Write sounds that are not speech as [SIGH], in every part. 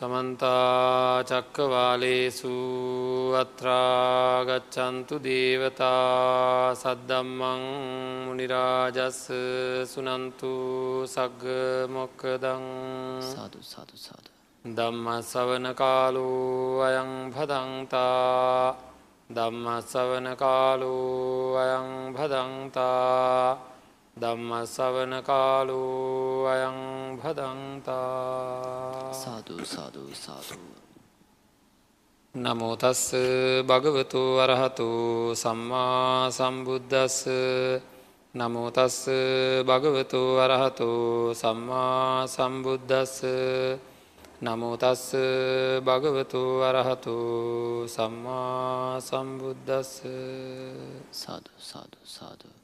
සමන්තා චක්කවාලේසු අත්‍රාගච්චන්තු දේවතා සද්දම්මං මනිරාජස්ස සුනන්තු සග්ග මොක්කදං සාදු සාදු සාදු. දම්ම සවන කාලු අයං භදන්තා දම්ම සවන කාලු අයං භදන්තා ධම්ම සවන කාලු අයං භදන්තා සාදු සාදු සාදු. නමෝතස්ස භගවතු වරහතු සම්මා සම්බුද්ධස්ස නමෝතස්ස භගවතු වරහතු සම්මා සම්බුද්ධස්ස නමෝතස්ස භගවතු වරහතු සම්මා සම්බුද්ධස්ස සාදු සාදු සාදු.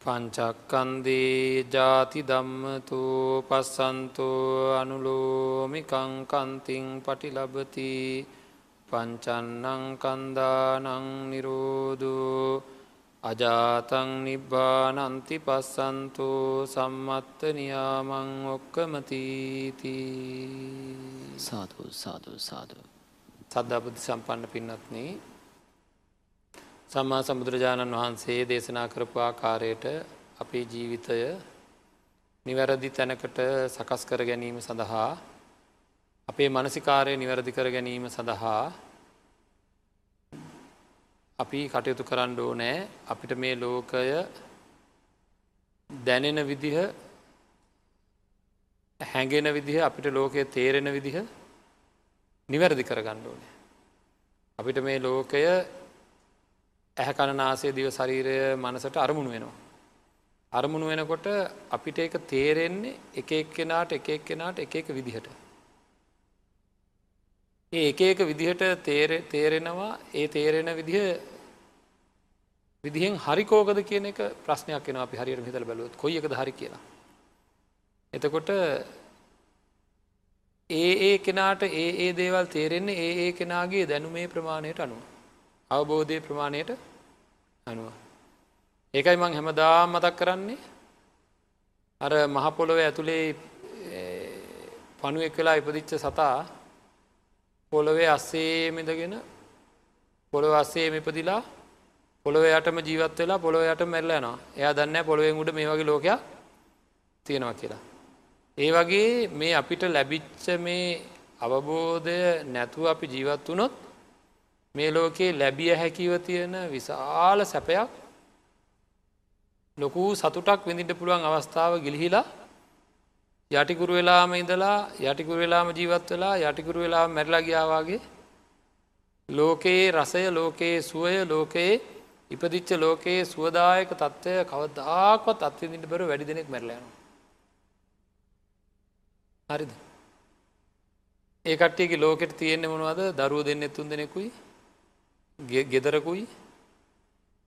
පංචක්කන්දී ජාති දම්මතු පස්සන්තු අනුලෝමිකංකන්තිං පටිලබති පංචන්නං කන්දානං නිරෝධු අජාතං නිබ්බානන්ති පස්සන්තු සම්මත්ත නියාමං ඔක්කමතීති සාදු සාදු සාදු. සද්ධබුද්ධ සම්පන්න පින්නත්න්නේ සම්මා සම්බුදුරජාණන් වහන්සේ දේශනා කරපු ආකාරයට අපේ ජීවිතය නිවැරදි තැනකට සකස් කර ගැනීම සඳහා අපේ මනසිකාරය නිවැරදි කර ගැනීම සඳහා අපි කටයුතු කරන්න ඕනෑ අපිට මේ ලෝකය දැනෙන විදිහ හැඟෙන විදිහ අපිට ලෝකය තේරෙන විදිහ නිවැරදි කරගන්න ඕනෑ. අපිට මේ ලෝකය ඇහැ කණනාසේ දිව ශරීරය මනසට අරමුණු වෙනවා. අරමුණු වෙනකොට අපිට එක තේරෙන්නේ එක එක් කෙනාට එක එක් කෙනාට එක එක විදිහට. ඒ එක එක විදිහට තේරෙනවා ඒ තේරෙන විදිහ විදිහෙන් හරිකෝකද කියන එක ප්‍රශ්නයක් එෙන අපි හරියට හිතල බැලුවත් කොයි එකද හරි කියලා. එතකොට ඒ ඒ කෙනාට ඒ ඒ දේවල් තේරෙන්නේ ඒ ඒ කෙනාගේ දැනුමේ ප්‍රමාණයට අනුව. අවබෝධය ප්‍රමාණයට අනුව. ඒකයි මං හැමදා මතක් කරන්නේ අර මහපොළොව ඇතුළේ පණුවෙක් වෙලා ඉපදිච්ච සතා පොළොවේ අස්සේ මෙදගෙන පොළොව අස්සේ මෙපදිලා පොළොව යටම ජීවත් වෙලා පොළොව යට මැල්ලනවා එයා දන්න පොළොවෙන් උඩ මේ වගේ ලෝකයක් තියෙනවා කියලා. ඒ වගේ මේ අපිට ලැබිච්ච මේ අවබෝධය නැතුව අපි ජීවත් වනොත් මේ ලෝකයේ ලැබිය හැකිව තියෙන විශාල සැපයක්. ලොකු සතුටක් විඳිට පුළුවන් අවස්ථාව ගිලිහිලා යටිකුරු වෙලාම ඉඳලා යටිකුරු වෙලාම ජීවත් වෙලා යටිකුරු වෙලා මැරලා ගියාවාගේ ලෝකයේ රසය ලෝකයේ සුවය ලෝකයේ ඉපදිච්ච ලෝකයේ සුවදායක තත්ත්වය කවදාකොත් අත්විඳිට බර වැඩි දෙනෙක් මැරලයන හරිද? ඒකට්ටියගේ ලෝකෙට තියෙන්නේ මොනවද? දරුව දෙන්න එතුන් දෙනෙකුයි. ගෙදරකුයි?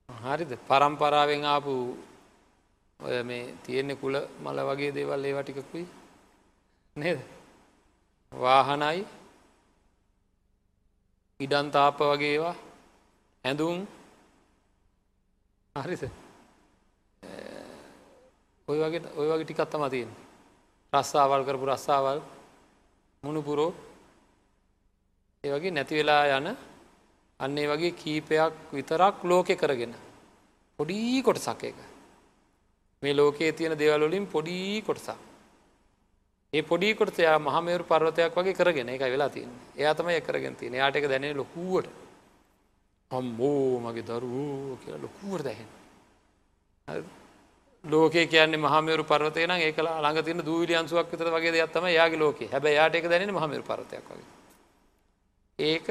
හරිද? පරම්පරාවෙන් ආපු ඔය මේ තියෙන්නේ කුල මල වගේ දේවල් ඒවා ටිකකුයි? නේද? වාහනයි ඉඩන්තාප වගේවා ඇඳුම්. හරිද? ඔය වගේ ඔය වගේ ටිකත් තම තියෙන රස්සාවල් කරපු රස්සාවල් මුණුපුරෝ ඒ වගේ නැති වෙලා යන අන්නේ වගේ කීපයක් විතරක් ලෝකෙ කරගෙන. පොඩී කොටසක් එක මේ ලෝකයේ තියෙන දේවල්වලින් පොඩී කොටසක්. ඒ පොඩි කොටසයා මහමේරු පර්වතයක් වගේ කරගෙන එක වෙලා තියන්න. එයා තමයි කරගෙන තියෙන යාට එක දැනෙන ලොකුවට. හම්බෝ මගේ දරුවෝ කියලා ලොකුවට දැහෙන ලෝකේ කියන්නේ මහමේරු පර්වතය නම් ඒක ළඟ තියෙන දූවිලි අංශුවක් විතර වගේ දෙයක් තමයි යාගේ ලෝකේ. හැබැයි යාට ඒක දැනෙන්නේ මහමේරු පර්වතයක් වගේ. ඒක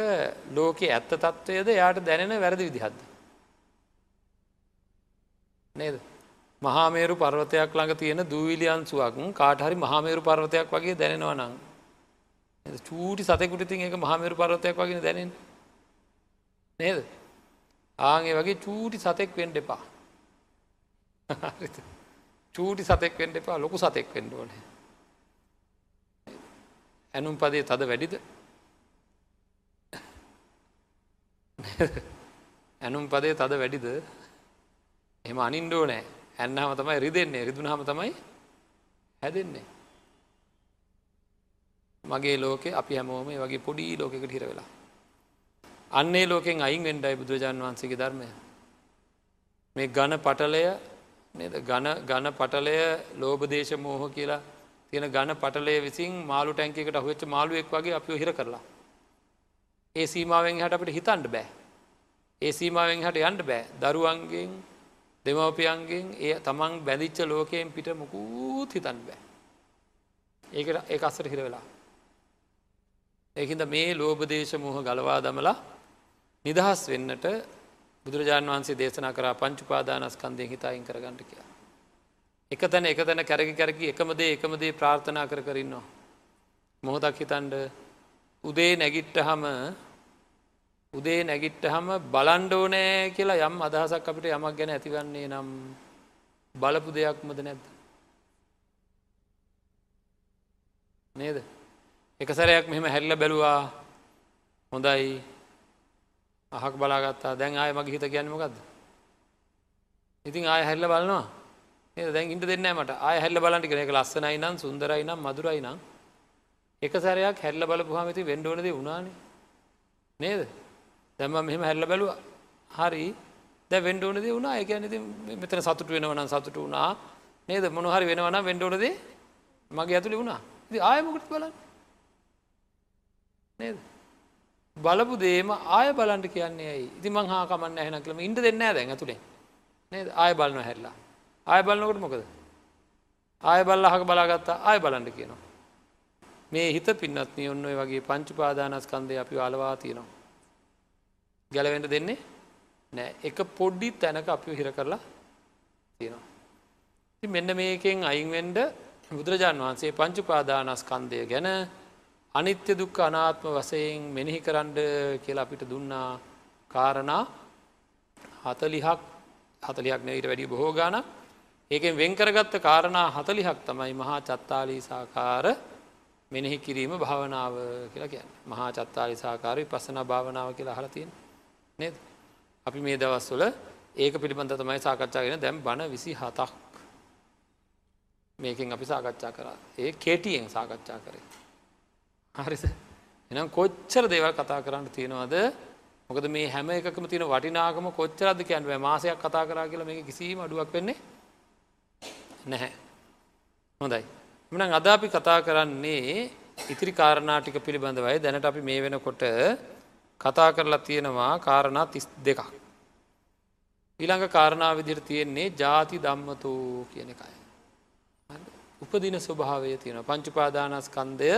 ලෝකෙ ඇත්ත තත්ත්වයද යාට දැනෙන වැරදි විදිහත්ද. නේද. මහාමේරු පර්වතයක් ළඟ තියෙන දූවිලියන්සුවක් කාට හරි මහාමේරු පර්වතයක් වගේ දැනෙනවා නං. චූටි සතකුටිතින් එක මහාමේරු පර්වතයක් වගෙන දැනෙන. නේද. ආගේ වගේ චූටි සතෙක් වෙන්ඩ එපා. චූටි සතෙක් වෙන්ඩ එපා ලොකු සතෙක් වෙන්ඩ ඕනේ. ඇනුම් පදේ තද වැඩිද [LAUGHS] ඇනුම් පදේ තද වැඩිද එම අනින්ඩෝ නෑ ඇන්නහම තමයි රිදෙන්නේ රිදුනහම තමයි හැදෙන්නේ. මගේ ලෝකෙ අපි හැමෝම මේ වගේ පොඩි ලෝකෙකට හිර වෙලා. අන්නේ ලෝකෙන් අයින් වෙන්ඩයි බුදුරජාන් වහන්සේගේ ධර්මය. මේ ගණ පටලය ගණ පටලය ලෝබදේශ මෝහ කියලා තියෙන ගණ පටලය විසින් මාළු ටැන්කකට හුවච්ච මාළුවෙක් වගේ අපි හිර කරලා. ඒ සීමාවෙන් හට අපට හිතන්ඩ බෑ. ඒ සීමාවෙන් හට යන්ට බෑ දරුවන්ගෙන් දෙමවපියන්ගෙන් ඒ තමන් බැඳිච්ච ලෝකයෙන් පිට මොකූත් හිතන් බෑ. ඒකට ඒ අස්සර හිර වෙලා. ඒහින්ද මේ ලෝබදේශ මුහ ගලවා දමලා නිදහස් වෙන්නට බුදුරජාණන් වහන්සේ දේශනා කර පංචුපාදානස්කන්දය හිතායින් කරගන්නට කියලා. එක තැන එක තැන කැරකි කැරකි එකමදේ එකමදේ ප්‍රාර්ථනා කර කරන්නවා. මොහොදක් හිතන්ඩ උදේ නැගිට්ට හම උදේ නැගිට්ට හම බලන්ඩෝනෑ කියලා යම් අදහසක් අපිට යමක් ගැන ඇතිවන්නේ නම් බලපු දෙයක්මද නැද්ද. නේද. එක සැරයක් මෙහෙම හැල්ල බැලුවා හොඳයි අහක් බලාගත්තා දැන් ආය මගේ හිත කියන්න මොකක්ද. ඉතින් ආය හැල්ල බලනවා දැන් ඉට දෙන්න මට ආය හැල්ල බලන්ටි කෙනෙක ලස්සනයි නම් සුන්දරයි නම් මදුරයි නම් එක සැරයක් හැල්ල බලපුහමති වෙන්ඩෝනද වුණාන? නේද? දැම මෙහෙම හැල්ල බැලුව. හරි. ද වෙන්ඩෝනද වුණා? එක නති මෙතන සතුට වෙනවන සතුට වුණා. නේද? මොනහරි වෙනවන වෙන්ඩෝනද මගේ ඇතුළි වුණා. ආයමකට බලන්න? නේද? බලපු දේම ආය බලන්ට කියන්නේ ඇයි? ඉති මං හා කමන්න ඇහෙන කළම ඉට දෙන්න දැන් ඇතුළේ නේද? ආය බලන හැල්ලා ආය බලන්නකොට මොකද? ආය බල්ල හක බලාගත්තා. ආය බලන්ට කියනවා. මේ හිත පින්නත්න ඔන්න ඔය වගේ පංචුපාදානස්කන්දය අපි අලවා තියෙනවා. ගැලවෙන්ට දෙන්නේ නෑ. එක පොඩ්ඩි තැනක අපි හිර කරලා තියෙනවා. ති මෙන්න මේකෙන් අයින්වෙන්ඩ බුදුරජාණන් වහන්සේ පංචුපාදානස්කන්දය ගැන අනිත්‍ය දුක්ක අනාත්ම වසයෙන් මෙනෙහි කරන්ඩ කියලා අපිට දුන්නා කාරණා හතලිහක් හතලියක් නවිට වැඩි බොහෝ ගාන ඒකෙන් වෙන්කරගත්ත කාරණා හතලිහක් තමයි මහා චත්තාලීසාකාර මෙනෙහි කිරීම භාවනාව කියලා කියන්න මහා චත්තාලි සාකාරය පසන භාවනාව කියලා හලතියෙන් නේද. අපි මේ දවස්වල ඒක පිළිබඳ තමයි සාකච්ඡාගෙන දැම් බණ විසි හතක් මේකින් අපි සාකච්ඡා කරා ඒ කෙටියෙන් සාකච්ඡා කරේ. හරිස එනම් කොච්චර දේවල් කතා කරන්න තියෙනවද මොකද මේ හැම එකම තියෙන වටිනාකම කොච්චරද කියන්ව මාසයක් කතා කරා කියලා මේ කිසිීම අඩුවක් වෙන්නේ නැහැ. හොඳයි. මන අද අපි කතා කරන්නේ ඉතිරි කාරණාටික පිළිබඳවයි දැනට අපි මේ වෙනකොට කතා කරලා තියෙනවා කාරණා තිස් දෙකක්. ඊළඟ කාරණාව විදිර තියෙන්නේ ජාති දම්මතු කියන එකයි. උපදින ස්වභාවය තියෙන පංචුපාදානස්කන්දය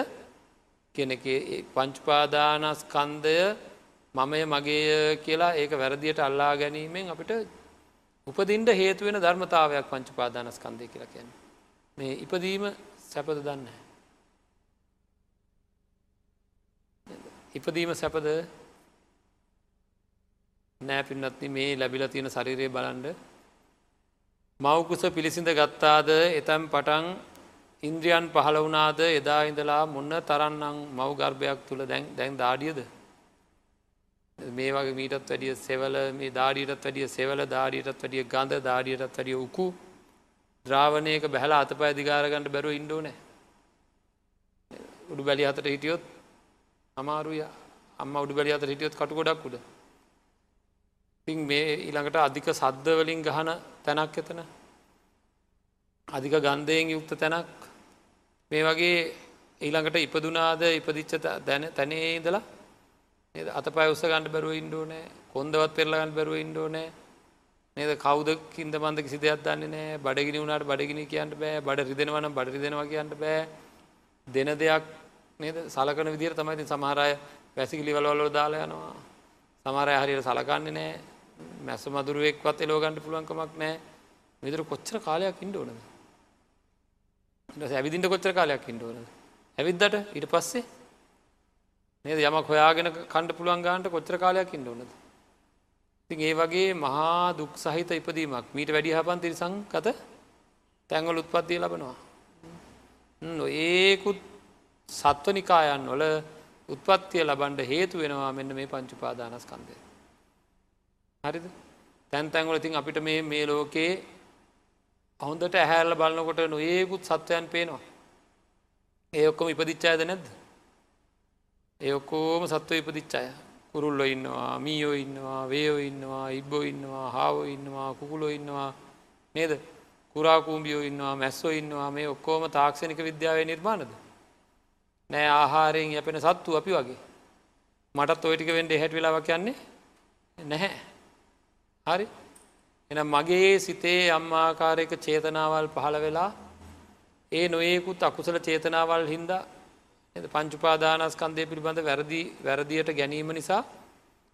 කියන පංචුපාදානස්කන්දය මමය මගේ කියලා ඒක වැරදියට අල්ලා ගැනීමෙන් අපිට උපදින්ට හේතුවෙන ධර්මතාවයක් පංචුපාදානස්කන්දය කියලා කියන්න. මේ ඉපදීම සැපද දන්න. ඉපදීම සැපද නෑ පින්නත්න මේ ලැබිල තියෙන ශරිරය බලන්ඩ මවකුස පිළිසිඳ ගත්තාද එතැම් පටන් ඉන්ද්‍රියන් පහළ වනාද එදා ඉඳලා මොන්න තරන්නම් මව් ගර්භයක් තුළ දැන් දැන් දාඩියද මේ වගේ මීටත් වැඩිය සෙවල මේ දාඩියටත් වැඩිය සෙවල දාඩියටත් වැඩිය ගඳ දාඩියටත් වැඩිය උකු ද්‍රාවණයක බැහලා අතපය දිගාරගන්නට බැරුව ඉන්ඩෝන උඩු බැලි අතට හිටියොත් අමාරුය. අම්ම උඩු බැලි අතට හිටියොත් කටු ගොඩක් උඩ. තින් මේ ඊළඟට අධික සද්ධවලින් ගහන තැනක් එතන. අධික ගන්ධයෙන් යුක්ත තැනක්. මේ වගේ ඊළඟට ඉපදුනාද ඉපදිච්ච දැන තැනේ ඉදලා අත පය උස ගණඩ බැරුව ඉන්ඩෝනෑ කොන්දවත් පෙරලගන්න බැරුව ඉන්ඩෝනෑ නේද? කවුද කින්ද බන්ධ කිසි දෙයක් දන්නේ නෑ. බඩගිනි වුණට බඩගිනි කියන්න බෑ. බඩ රිදෙනවන බඩ රිදෙනවා කියන්න බෑ. දෙන දෙයක් නේද? සලකන විදිර තමයි සමහරය වැසිකිලි වලවල්ලෝ දාලා යනවා. සමහරය හරියට සලකන්නේ නෑ. මැස මදුරුවෙක්වත් එලෝගන්ට පුළුවන්කමක් නෑ. විදුර කොච්චර කාලයක් ඉන්ඩ ඕනද? ඇවිදින්ට කොච්චර කාලයක් ඉන්ඩ ඕනද? ඇවිද්දට ඉට පස්සේ නේද? යමක් හොයාගෙන කණ්ඩ පුළුවන් ගාන්ට කොච්චර කාලයක් ඉන්න ඕනද. ඉතින් ඒ වගේ මහා දුක් සහිත ඉපදීමක් මීට වැඩි හපන් තිරිසංකත තැංගල උත්පත්තිය ලබනවා. ඒකුත් සත්වනිකායන් වල උත්පත්තිය ලබන්ඩ හේතු වෙනවා මෙන්න මේ පංචුපාදානස්කන්දය. හරිද තැන් තැන්වල ඉතින් අපිට මේ මේ ලෝකයේ හොඳට ඇහැල්ල බලන්නකොට නොඒකුත් සත්වයන් පේනවා. ඒ ඔක්කොම ඉපදිච්චායද නැද්ද. ඒ ඔක්කෝම සත්ව ඉපදිච්චාය කුරුල්ලො ඉන්නවා මීයෝ ඉන්නවා වේයෝ ඉන්නවා ඉබ්බෝ ඉන්නවා හාවෝ ඉන්නවා කුකුලො ඉන්නවා. නේද? කුරාකූම්බියෝ ඉන්නවා මැස්සෝ ඉන්නවා. මේ ඔක්කෝම තාක්ෂණික විද්‍යාවේ නිර්මාණද? නෑ ආහාරයෙන් යැපෙන සත්තු අපි වගේ. මටත් ඔයටික වෙන්ඩ හැට වෙලාව කියන්නේ නැහැ. හරි. එන මගේ සිතේ අම්මාකාරයක චේතනාවල් පහළ වෙලා ඒ නොයෙකුත් අකුසල චේතනාවල් හින්දා පංචුපාදානස්කන්දය පිළිබඳ වැරදි වැරදියට ගැනීම නිසා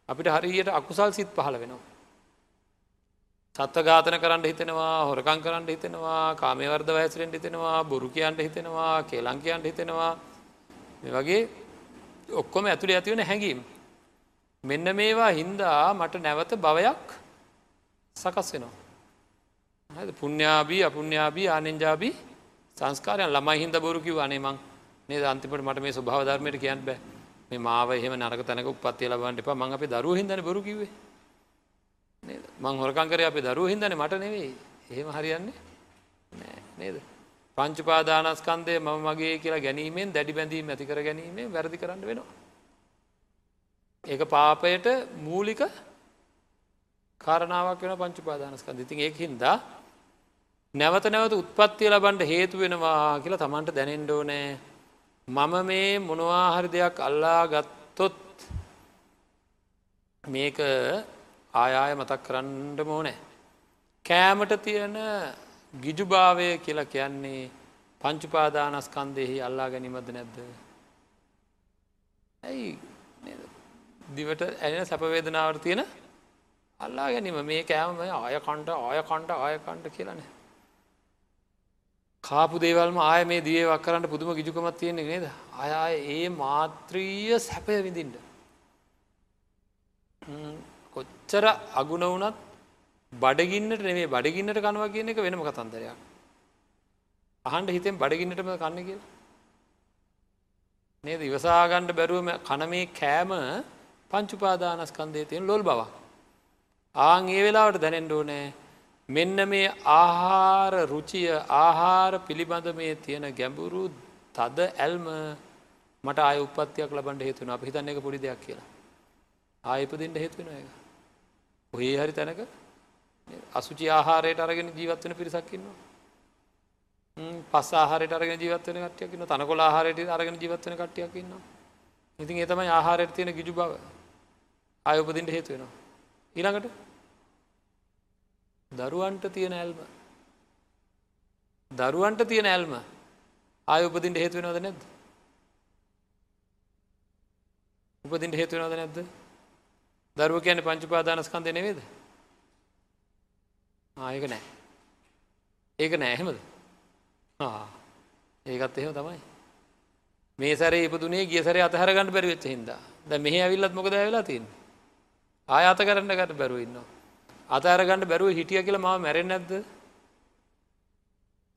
අපිට හරියට අකුසල් සිත් පහළ වෙනවා. සත්ව ඝාතන කරන්න හිතෙනවා හොරකං කරන්න හිතෙනවා කාමවර්ද වයසරෙන්ට හිතෙනවා බොරු කියන්ට හිතෙනවා කේලංකයන්ට හිතෙනවා මේ වගේ ඔක්කොම ඇතුළේ ඇතිවන හැඟීම්. මෙන්න මේවා හින්දා මට නැවත භවයක් සකස් වෙනවා. පුුණ්‍යාබී අපුුණ්‍යාබී ආනෙන්ජාබී සංස්කාරයන් ළමයි හින්ද බොරු කිව අනේමං නේද? අන්තිමට මට මේ ස්වභාව ධර්මයට කියන්න බෑ. මේ මාව එහෙම නරක තැනක උපත්තිය ලබන්නට එපා. මං අපේ දරුව හිදන බොරු කිවේ මං හොරකංකරය අපේ දරුව හිදන මට නෙවෙයි. එහෙම හරියන්නේ නේද? පංචුපාදානස්කන්දය මම මගේ කියලා ගැනීමෙන් දැඩි බැඳීම ඇති කර ගැනීමේ වැරදි කරන්න වෙනවා. ඒක පාපයට මූලික කාරණාවක් වෙන පංචුපාදානස්කන්ද ඉතින් ඒක හින්දා නැවත නැවත උත්පත්තිය ලබන්ට හේතු වෙනවා කියලා තමන්ට දැනෙන්ඩෝ නෑ මම මේ මොනවාහරි දෙයක් අල්ලා ගත්තොත් මේක ආයාය මතක් කරන්න මෝනෑ. කෑමට තියෙන ගිජුභාවය කියලා කියන්නේ පංචුපාදානස්කන්දෙහි අල්ලා ගැනීමද නැද්ද. ඇයි දිවට ඇන සැපවේදනාවට තියෙන අල්ලා ගැනීම මේ කෑම ආය කණ්ඩ ආය කණ්ඩ ආය කණ්ඩ කියලනේ කාපු දේවල්ම ආය මේ දියවක් කරන්න පුදුම ගිජුකමත් තියෙන්නේ නේද? අය ඒ මාත්‍රීය සැපය විඳින්ට කොච්චර අගුණ වනත් බඩගින්නට නෙේ බඩගින්නට කනවා කියන එක වෙනම කතන්දරයක්. අහන්ට හිතෙන් බඩගින්නටම කන්න කිය නේද? ඉවසාගණ්ඩ බැරුවම කනමේ කෑම පංචුපාදානස්කන්දේ තියෙන ලොල් බව ආං ඒ වෙලාවට දැනෙන්ඩෝ නෑ මෙන්න මේ ආහාර රුචිය ආහාර පිළිබඳ මේ තියෙන ගැඹුරු තද ඇල්ම මට ආය උපත්තියක් ලබන්ට හේතුන අප හිතන්න එක පොඩි දෙයක් කියලා. ආයපදින්ට හේතුවෙන එක ඔහේ හරි තැනක අසුචි ආහාරයට අරගෙන ජීවත්වන පිරිසක්කින්නවා පස් ආහාරයට අරගෙන ජීවත්වන කටයකින්න තනකොල ආහාරයට අරගෙන ජීවත්වන කටයකින්න ඉතින් ඒතමයි ආහාරයට තියෙන ගිජු බව. අයඋපදින්ට හේතුවෙනවා ඊළඟට දරුවන්ට තියෙන ඇල්ම. දරුවන්ට තියෙන ඇල්ම ආය උපදින්ට හේතුවෙනවද නැද්ද? උපදින්ට හේතුවෙනවද නැද්ද? දරුව කියන පංචුපාදානස්කන්දය නෙවේද ආයක නෑ. ඒක නෑහෙමද ඒකත් එහෙම තමයි. මේ සරේ ඉපදුනේ ගිය සරේ අතහරගන්න බැරිවෙච්ච හින්දා. ද මෙහ ඇවිල්ලත් මොකද ඇවෙලා තින් ආය අත කරන්න ගට බැරුවන්නවා අතඇරගණඩ බැරුව හිටිය කියල මාව මැරෙන් නැද්ද?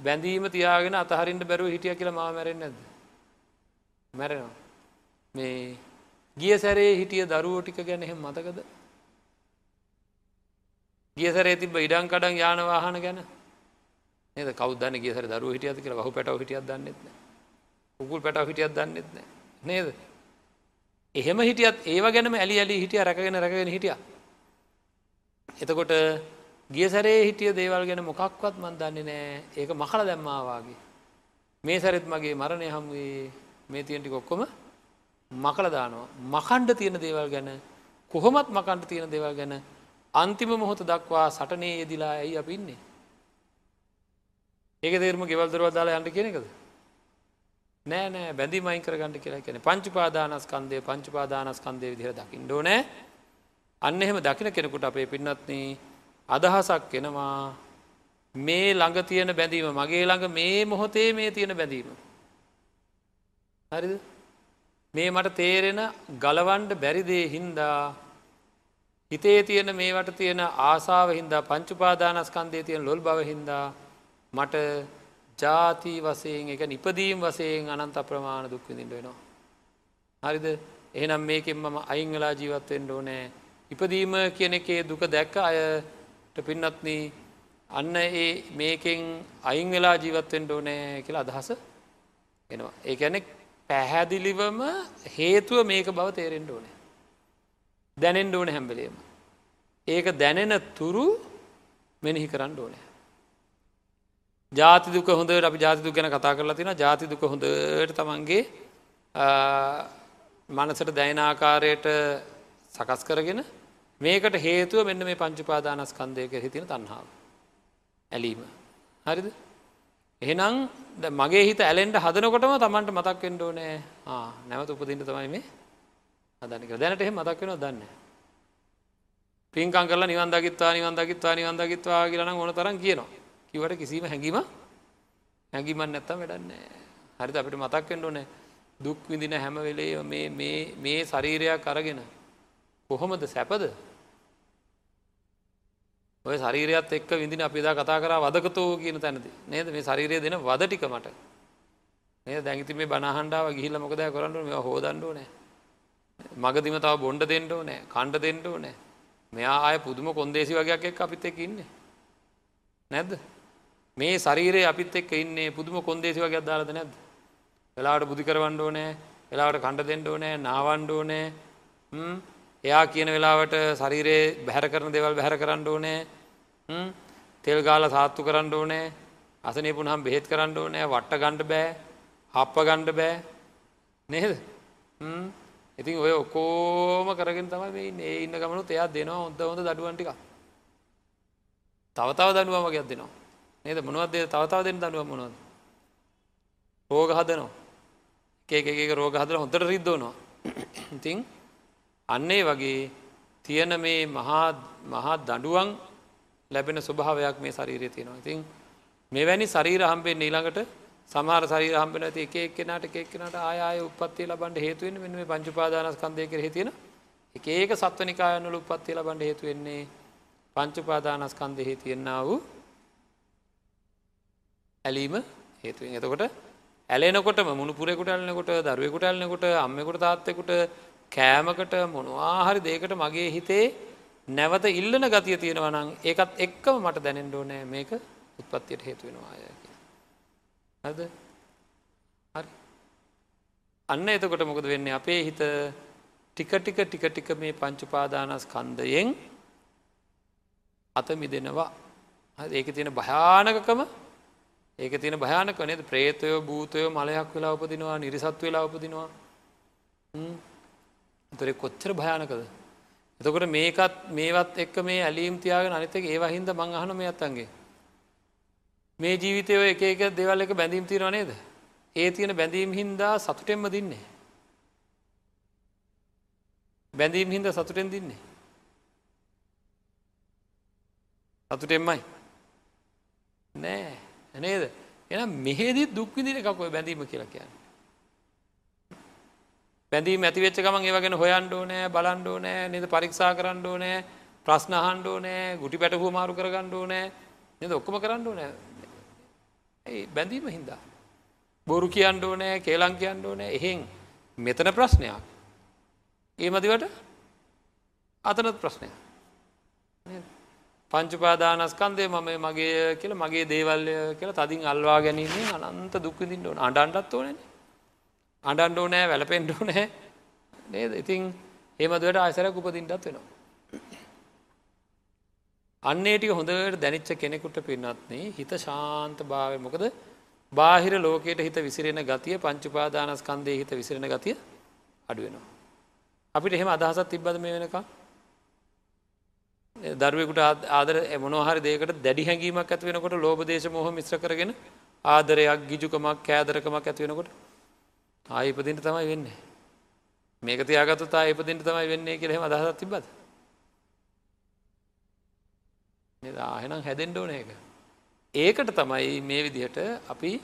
බැඳීම තියාගෙන අතහරින්ට බැරුව හිටිය කියල මාව මැරෙන් නැද්ද? මැරෙනවා. මේ ගිය සැරේ හිටිය දරුවෝ ටික ගැන එහෙම මතකද? ගිය සැරේ තිබ ඉඩං කඩන් යාන වාහන ගැන? නද? කවදන්න ගිය සර දරුව හිටියද කියලා? හු පැටව හිටියත් දන්නෙත්න උකුල් පැටව හිටියත් දන්නෙත්න නේද? එහෙම හිටියත් ඒව ගැනම ඇලි ඇලි හිටිය රැකගෙන රැගෙන හිටියා. එතකොට ගිය සැරේ හිටිය දේවල් ගැන මොකක්වත් මන් දන්නේ නෑ. ඒක මකල දැම්මාවාගේ මේ සැරෙත් මගේ මරණය හම්වේ මේ තියෙන්ටි කොක්කොම මකල දානවා. මකණ්ඩ තියෙන දේවල් ගැන කොහොමත් මකණ්ඩ තියෙන දේවල් ගැන අන්තිම මොහොත දක්වා සටනේ යෙදිලා ඇයි අප ඉන්නේ? ඒක තේරම ගෙවල්දරව දාලා යන්න කියෙන එකද? නෑ නෑ. බැඳි මයින් කරගන්න කියලා කියෙන පංචුපාදානස්කන්දය පංචුපාදානස්කන්දය විදිර දකිින් ඩෝනෑ අන්න එහෙම දකින කෙනෙකුට අපේ පින්නත්න අදහසක් එනවා මේ ළඟ තියෙන බැඳීම මගේ ළඟ මේ මොහොතේ මේ තියෙන බැඳීම. හරිද මේ මට තේරෙන ගලවන්ඩ බැරිදේ හින්දා හිතේ තියෙන මේවට තියෙන ආසාාව හින්දා පංචුපාදානස්කන්දේ තියෙන ලොල් බව හින්දා මට ජාති වසයෙන් එක නිපදීම් වසයෙන් අනන්ත අප්‍රමාණ දුක්විඳින්ට වෙනවා. හරිද එහෙනම් මේකෙන් මම අයිංගලා ජීවත්වෙන්ට ඕනෑ ඉපදීම කියන එකේ දුක දැක්ක අයට පින්නත්න අන්න ඒ මේකෙන් අයින් වෙලා ජීවත්වෙන්ට ඕනෑ කියලා අදහස එනවා. ඒ ඇනෙ පැහැදිලිවම හේතුව මේක බව තේරෙන්ට ඕනෑ. දැනෙන්ට ඕන හැම්බලේම. ඒක දැනෙන තුරු මෙනෙහි කරන්න ඕනෑ. ජාතිදුක හොඳ අපි ජාතිදු ගැන කතා කරලා තින ජාතිදුක හොඳට තමන්ගේ මනසට දැයිනාකාරයට සකස් කරගෙන මේකට හේතුව මෙන්න මේ පංචුපාදානස්කන්දයක හිතින තන්හාාව. ඇලීම. හරිද? එහෙනම් මගේ හිත ඇලෙන්ට හදනකොටම තමන්ට මතක්වෙන්ඩ ඕනෑ නැවත උපදින්ට තමයි මේ අදනික දැනට එහෙ මතක් වෙන දන්න. පින්කං කරලා නිවන්දගත්වා නිවන්දගත්වා නිවන්දගත්වා කියලන ඕන තරන් කියනවා. කිවට කිසිීම හැඟීම හැඟිමන් නැත්තම් වැඩන්නේ. හරිත අපිට මතක්වෙන්ඩ ඕනෑ දුක් විඳින හැම වෙලේ මේ ශරීරයක් අරගෙන කොහොමද සැපද? ඔය ශරීරයත් එක් විඳින අපිදා කතා කර වදකතෝ කියන තැනති නේද? මේ ශරීරය දෙන වද ටිකමට මේ දැඟති මේ බනහන්ඩාව ගිහිල්ල මොකද කරන්නු මේ හෝදන්ඩෝ නෑ මගදිම තව බොන්්ඩ දෙෙන්ටෝ නෑ කණ්ඩ දෙෙන්ටෝ නෑ මෙයා ආය පුදුම කොන්දේසි වගේයක් එක් අපිත් එක් ඉන්නේ. නැද්ද? මේ ශරීරයේ අපිත් එක්ක ඉන්නේ පුදුම කොන්දේසි වගේ අදාලද නැද්ද? වෙලාවට බුදි කරවන්න ඕනෑ වෙලාවට කණ්ඩ දෙන්න ඕනෑ නාවන්ඩ ඕනෑ. එයා කියන වෙලාවට ශරීරයේ බැහැර කරන දෙවල් බැහැර කරන්න ඕනෑ. තෙල් ගාල සාත්තු කරන්න ඕනෑ. අසනේ පුුණහම් බෙහෙත් කරන්න ඕනෑ. වට්ට ගණ්ඩ බෑ. හප්ප ගණ්ඩ බෑ. නේද? ඉතින් ඔය ඔකෝම කරගෙන තමයි මේ ඉන්න. ගමනු එයා දෙනවා හොඳ හොඳ දඩුවන්ටික තවතාව දනුවම ගයක් දෙනවා. නේද? මොනවත්දේ තවතාව දෙන්න දනුව මොනවද? රෝග හදනවා. එක එක රෝග හදල හොඳට රිද්දෝනවා ඉතින් අන්නේ වගේ තියෙන මේ මහා දඩුවන් ලැබෙන ස්වභාවයක් මේ ශරීරය තියෙනවා. ඉතින් මෙවැනි ශරීර හම්බෙන් ඊළඟට සමහර ශරීර හම්බෙන ඇති එක එක්කෙනට එක එක්කෙනට ආය උපත්තිය ලබන්ට හේතුවෙන් මෙ මේ පංචුපාදානස්කන්දය කර තියෙන එක ඒක සත්වනිකායනල උපත්තිය ලබන්ට හේතුවෙන්නේ පංචුපාදානස්කන්දෙහි තියෙන්න්නා වූ ඇලීම හේතුවෙන් එතකොට ඇලෙනකොටම මුණපුරෙකුට ඇලනකොට දරුවෙකුට ඇලනකොට අම්මෙකුට තාත්තෙකුට කෑමකට මොනවාහරි දේකට මගේ හිතේ නැවත ඉල්ලන ගතිය තියෙනවා නම් ඒකත් එක්කම මට දැනෙන්ඩෝ නෑ මේක උත්පත්තියට හේතු වෙනවාය හද හරි. අන්න එතකොට මොකද වෙන්නේ? අපේ හිත ටික ටික ටික ටික මේ පංචුපාදානස් කන්දයෙන් අත මිදෙනවා. ඒක තියෙන භයානකකම ඒක තියෙන භයානක නේද? ප්‍රේතයෝ භූතයෝ මලයක් වෙලා උපදිනවා නිරිසත් වෙලා උපදිනවා. තොර කොච්චර භයානකද? එතකොට මේකත් මේවත් එක්ක මේ ඇලීම් තියාගෙන අනිතක ඒවා හින්ද මං අහන මේ අත්තන්ගේ. මේ ජීවිතය එක එක දෙවල් එක බැඳීම් තිරව නේද? ඒ තියෙන බැඳීම් හින්දා සතුටෙන්ම දින්නේ. බැඳීම් හින්ද සතුටෙන් දින්නේ. සතුටෙන්මයි. නෑ නේද? එන මෙහෙදි දුක්විදින එකකොය බැඳීම කියලා කියන්න. බැඳී ඇතිවෙච්ච ගමන් ඒවගෙන හොයන්ඩෝ නෑ බලන්ඩෝ නෑ නද පරික්ෂා කරන්නඩෝ නෑ ප්‍රශ්න හන්ඩෝ නෑ ගුටි පැටහු මාරු කරගන්නඩෝ නෑ නද ඔක්කොම කරන්නඩෝ නෑ ඒ බැඳීම හින්දා. බොරු කියන්නඩෝ නෑ කේලං කියන්නඩෝ නෑ එහෙන් මෙතන ප්‍රශ්නයක්. ඒ මදිවට අතනත් ප්‍රශ්නයක්. පංචුපාදානස්කන්දය මම මගේ කියල මගේ දේවල්ය කියලා තදින් අල්වා ගැනීමෙන් අනන්ත දුක්විදින්න ඕන අඩන්ඩත් ඕනන අඩන්ඩෝ නෑ වැලපෙන්ඩෝ නෑ නේද ඉතින් ඒමදුවට ආසරක් උපදින්ටත් වෙනවා. අන්නේටික හොඳට දැනිච්ච කෙනෙකුට පින්නත්න්නේ හිත ශාන්ත භාවය මොකද බාහිර ලෝකයට හිත විසිරෙන ගතිය පංචුපාදානස්කන්දය හිත විසිරෙන ගතිය අඩුවෙනවා. අපිට එහෙම අදහසත් තිබ්බද මේ වෙනකම් දරුවෙකුට ආදර මොනහරි දේකට දැඩි හැඟීමක් ඇති වෙනකොට ලෝබ දේශ මොහ මිශ්‍ර කරගෙන ආදරයක් ගිජුකමක් කෑදරකමක් ඇති වෙනකොට ආයිපදින්ට තමයි වෙන්න මේක තියාගත්තු තා ඉපදින්ට තමයි වෙන්නේ කියලෙම අදහත් තිබද ආහෙනම් හැදෙන්ඩ ඕන එක ඒකට තමයි මේ විදිහට අපි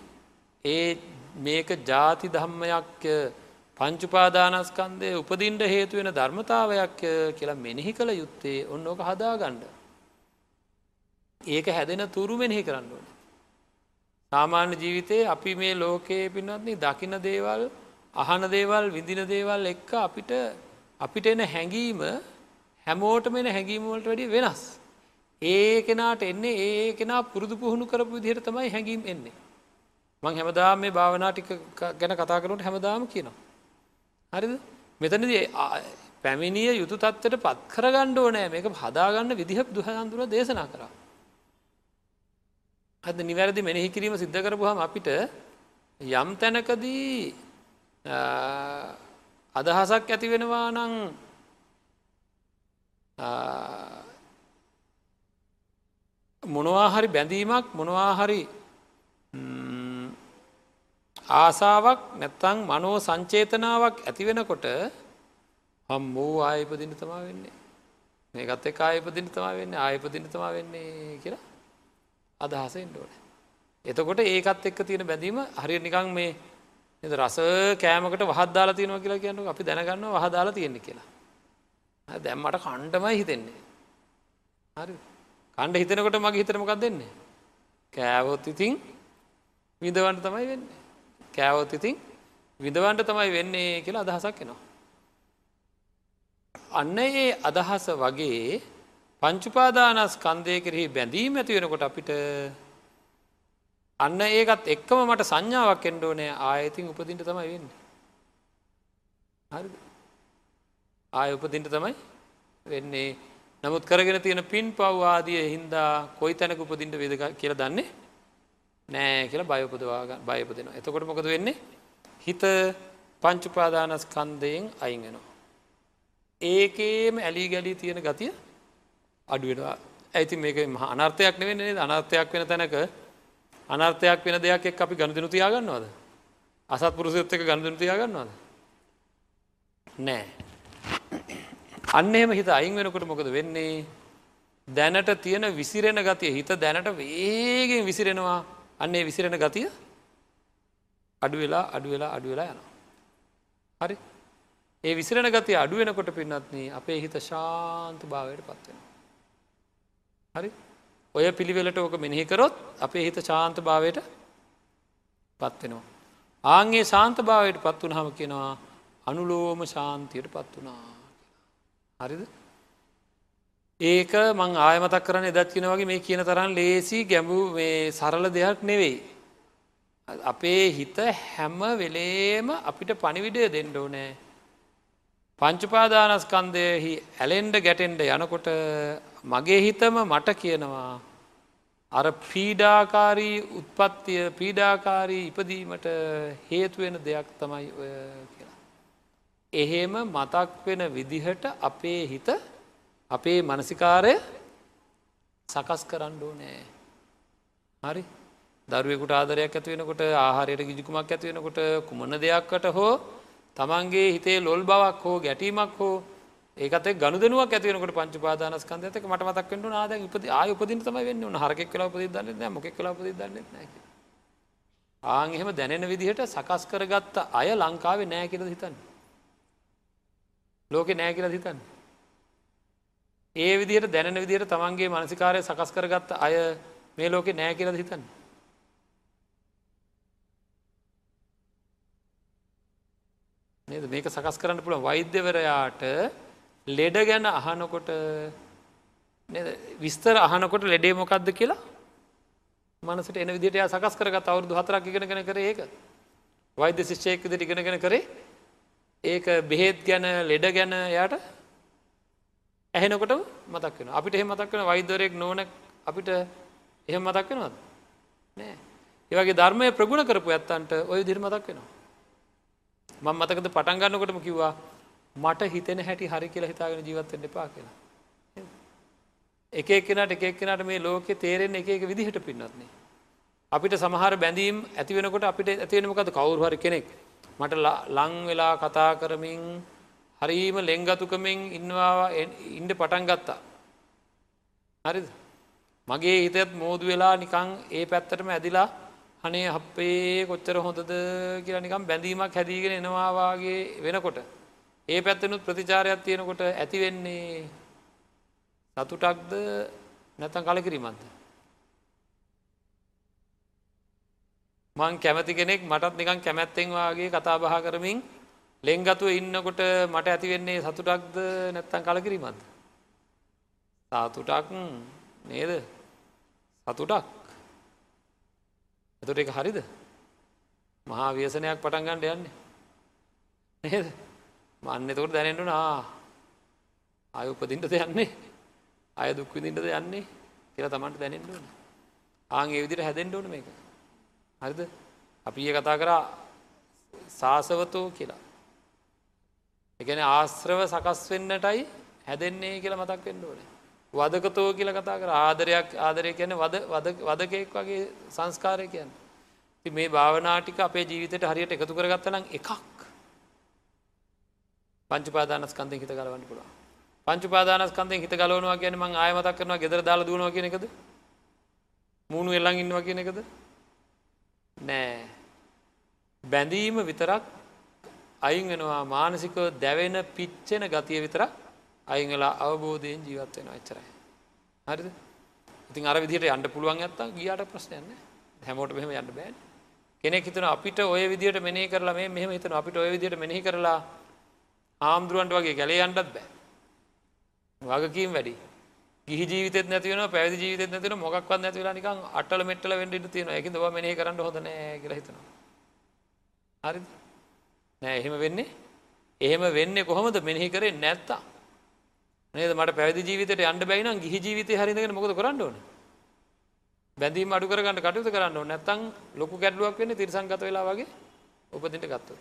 ඒ මේක ජාති ධම්මයක් පංචුපාදානස්කන්දය උපදින්ට හේතුවෙන ධර්මතාවයක් කියලා මෙනෙහි කළ යුත්තේ ඔන්න ඕක හදාගණ්ඩ. ඒක හැදෙන තුරු මෙනෙහි කරන්න ඕන. සාමාන්‍ය ජීවිතයේ අපි මේ ලෝකයේ පින්නත්න්නේ දකින දේවල් අහන දේවල් විඳින දේවල් එක්ක අපිට අපිට එන හැඟීම හැමෝට මෙන හැඟීමවලට වැඩි වෙනස්. ඒ කෙනාට එන්නේ ඒ කෙනා පුරුදු පුහුණු කරපු විදිහට තමයි හැඟීම් එන්නේ. මං හැමදාම මේ භාවනා ටික ගැන කතා කරනට හැමදාම කියනවා. හරිද මෙතනදී පැමිණිය යුතු තත්වට පත් කරගණ්ඩ ඕනෑ මේක හදාගන්න විදිහ දුහඳුර දේශනා කරා. අද නිවැරදි මෙනෙහි කිරීම සිද්ධ කරපුහම අපිට යම් තැනකදී අදහසක් ඇති වෙනවා නං මොනවාහරි බැඳීමක් මොනවාහරි ආසාාවක් නැත්තං මනෝ සංචේතනාවක් ඇති වෙනකොට හම් මූ ආයපදින තමා වෙන්නේ. මේකත් එක ආයපදින තමා වෙන්න ආයපදින තමා වෙන්නේ කියලා අදහස ඉන්ඩෝන එතකොට ඒකත් එක්ක තියෙන බැඳීම හරි නිකං මේ එද රස කෑමකට වහදදාලා තියෙනවා කියලා කියන්න අපි දැනගන්න වහදාලා තියෙන්නේ කියලා. දැම්මට කණ්ඩමයි හිතෙන්නේ. හරි. කණ්ඩ හිතනකොට මගේ හිතරමකක් දෙන්නේ කෑවොත් ඉතින් විදවන්ට තමයි වෙන්නේ. කෑවොත් ඉතින් විදවන්ට තමයි වෙන්නේ කියලා අදහසක් එනවා. අන්න ඒ අදහස වගේ පංචුපාදානස් කන්දය කෙරෙහි බැඳීම ඇති වෙනකොට අපිට අන්න ඒකත් එක්කම මට සංඥාවක් එන්ඩෝ නෑ ආයතින් උපදින්ට තමයි වෙන්න. හරි ආය උපදින්ට තමයි වෙන්නේ නමුත් කරගෙන තියෙන පින් පව්වාදිය හින්දා කොයි තැනක උපදින්ට වේදක කියල දන්නේ නෑ කියලා බයපදවාග බයපදෙනවා. එතකොට මොකද වෙන්නේ හිත පංචුපාදානස් කන්දයෙන් අයිගෙනවා. ඒකේම ඇලි ගැලී තියෙන ගතිය අඩුවෙනවා ඇති මේක අනර්ථයක් නෙවෙන්නේ අනර්ථයක් වෙන තැනක අනර්ථයක් වෙන දෙයක් එක් අපි ගණදනු තියාගන්නවද? අසත් පුරුසයොත් එක ගණදනු තියාගන්නවද? නෑ. අන්න එම හිත අයින් වෙනකොට මොකද වෙන්නේ? දැනට තියෙන විසිරෙන ගතිය හිත දැනට වේගෙන් විසිරෙනවා. අන්නේ විසිරෙන ගතිය අඩු වෙලා අඩු වෙලා අඩු වෙලා යනවා. හරි. ඒ විසිරෙන ගතිය අඩුවෙනකොට පින්නත්න අපේ හිත ශාන්ත භාවයට පත්වෙන හරි ඔය පිළිවෙලට ඕක මෙනෙහිකරොත් අපේ හිත ශාන්ත භාවයට පත්වෙනවා. ආන්ගේ ශාන්ත භාවයට පත් වන හම කෙනවා අනුලෝම ශාන්තියට පත් වනා. හරිද? ඒක මං ආයමතක් කරන එදත්කින වගේ මේ කියන තරන් ලේසි ගැඹු මේ සරල දෙයක් නෙවෙයි. අපේ හිත හැම වෙලේම අපිට පණිවිඩය දෙන්නඩෝ නෑ. පංචුපාදානස්කන්දයෙහි ඇලෙන්ඩ ගැටෙන්ඩ යනකොට මගේ හිතම මට කියනවා අර පීඩාකාරී උත්පත්තිය පීඩාකාරී ඉපදීමට හේතුවෙන දෙයක් තමයි ඔය කියලා. එහෙම මතක් වෙන විදිහට අපේ හිත අපේ මනසිකාරය සකස් කරන්නඩෝ නෑ. හරි දරුවෙකුට ආදරයක් ඇතිවෙනකොට ආහාරයට ගිජිකුමක් ඇතිවෙනකොට කුමන දෙයක්කට හෝ තමන්ගේ හිතේ ලොල් බවක් හෝ ගැටීමක් හෝ ඒකත ගනුදනුවක් ඇතිවනකට පංච පාදානස්කන්ද ඇතක මට මතක් වෙන්ට නාද උපද ආය උපදින තමයි වෙන්න. උන හරකෙක් කලා උපදි දන්න මොක කලා උපදි දන්න නැ ආං එහෙම දැනෙන විදිහට සකස් කරගත්ත අය ලංකාවේ නෑ කියල හිතන්න? ලෝකෙ නෑ කියල හිතන්න? ඒ විදිහට දැනෙන විදිහට තමන්ගේ මනසිකාරය සකස් කරගත්ත අය මේ ලෝකෙ නෑ කියල හිතන්න? නේද? මේක සකස් කරන්න පුළුවන්. වෛද්‍යවරයාට ලෙඩ ගැන අහනකොට විස්තර අහනකොට ලෙඩේ මොකක්ද කියලා මනසට එන විදිට සකස් කරගත් අවුරදු හතරක් ඉගෙනගෙන කර ඒක. වෛද්‍ය ශිෂ්‍යයකද ඉගෙනගෙන කරේ. ඒක බෙහෙත් ගැන ලෙඩ ගැන යාට ඇහෙනකොට මතක් වෙන අපිට එහ මතක් වෙන වෛද්‍යරයෙක් නොන අපිට එහෙම මතක් වෙනවද? නෑ. ඒවගේ ධර්මය ප්‍රගුණ කරපු ඇත්තන්ට ඔය දිරි මතක් වෙනවා. මං මතකද පටන් ගන්නකොටම කිව්වා මට හිතෙන හැටි හරි කියලා හිතාගෙන ජීවත්තෙන් එපා කියලා. එක එක්කෙනට එක එක්කෙනට මේ ලෝකෙ තේරෙන් එක එක විදිහට පින්නත්න්නේ. අපිට සමහර බැඳීම් ඇති වෙනකොට අපිට ඇතිවෙනමකද කවුරු හරි කෙනෙක් මට ලං වෙලා කතා කරමින් හරීම ලෙංගතුකමින් ඉන්නවා ඉන්ඩ පටන් ගත්තා. හරිද මගේ හිතත් මෝදු වෙලා නිකං ඒ පැත්තටම ඇදිලා අනේ අපේ කොච්චර හොඳද කියලා නිකම් බැඳීමක් හැදීගෙන එනවාවාගේ වෙනකොට. ඒ පැත්තනුත් ප්‍රතිචාරයක් තියෙනකොට ඇතිවෙන්නේ සතුටක්ද නැතන් කලකිරීමත්ද. මං කැමති කෙනෙක් මටත් නිකන් කැමැත්තෙන් වගේ කතා බහ කරමින් ලෙංගතුව ඉන්නකොට මට ඇතිවෙන්නේ සතුටක්ද නැත්තන් කලකිරීමත්ද. සාතුටක් නේද සතුටක් එතොට එක හරිද? මහා ව්‍යසනයක් පටන් ගණ්ඩ යන්නේ. නේද? මන්න එතකොට දැනෙන්ටු නා අය උපදින්ට යන්නේ? අය දුක්විදින්ටද යන්නේ? කියලා තමන්ට දැනෙන්ටුවන ආං ඒ විදිට හැදෙන්ට ඕන මේක. හරිද? අපි ඒ කතා කරා සාසවතෝ කියලා. එකන ආශ්‍රව සකස් වෙන්නටයි හැදෙන්නේ කියලා මතක් වෙන්න ඕනේ. වදකතෝ කියල කතා කර. ආදරයක් ආදරය කියන වදකෙක් වගේ සංස්කාරය කියන්න. ති මේ භාවනාටික අපේ ජීවිතයට හරියට එකතු කරගත්තනම් එකක්. පංචපාදානස්කන්දය හිත ගලවන්න පුළුව පංචපාදානස්කන්දය හිත ගලවනවා කියන ම ආයමතක් කරනවා ගෙදර දාලා දුවනවා කියන එකද? මූුණු එල්ලං ඉන්නවා කියන එකද? නෑ. බැඳීම විතරක් අයින් වෙනවා මානසිකව දැවෙන පිච්චෙන ගතිය විතරක් අයිංගලා අවබෝධයෙන් ජීවත් වෙන එච්චරයි. හරිද? ඉතින් අර විදිහට යන්න පුළුවන් ඇත්තා ගියාට ප්‍රශ්නයන්න හැමෝට මෙහම යන්න බෑන්. කෙනෙක් හිතන අපිට ඔය විදිට මෙනේ කරලා මේ මෙහම හිතන අපිට ඔය විදිට මෙහි කරලා ආම්දුරුවන්ට වගේ ගැලේ අන්ටත් බෑ. වගකීම් වැඩි. ගිහි ජීවිත නැතිවන පැදි ජීවිත නැතින මොක්වත් නැතිවලා නිකන් අටල මෙට්ල වෙන්ඩ තියෙන එක දව මෙහි කරන්න හොඳ නෑ කියලා හිතනවා. හරි නෑ එහෙම වෙන්නේ? එහෙම වෙන්නේ කොහොමද මෙහි කරේ නැත්තා නේද මට පැදි ජීවිතයට අන්ඩ බැයින ගිහි ජීවිතය හරිඳගෙන මොකද කරන්න ඕන බැඳීම අඩු කරගන්න කටයුතු කරන්න නැත්තං ලොකු ගැඩලුවක් වෙන්න තිරසංගත වෙලා වගේ උපදිට ගත්තු.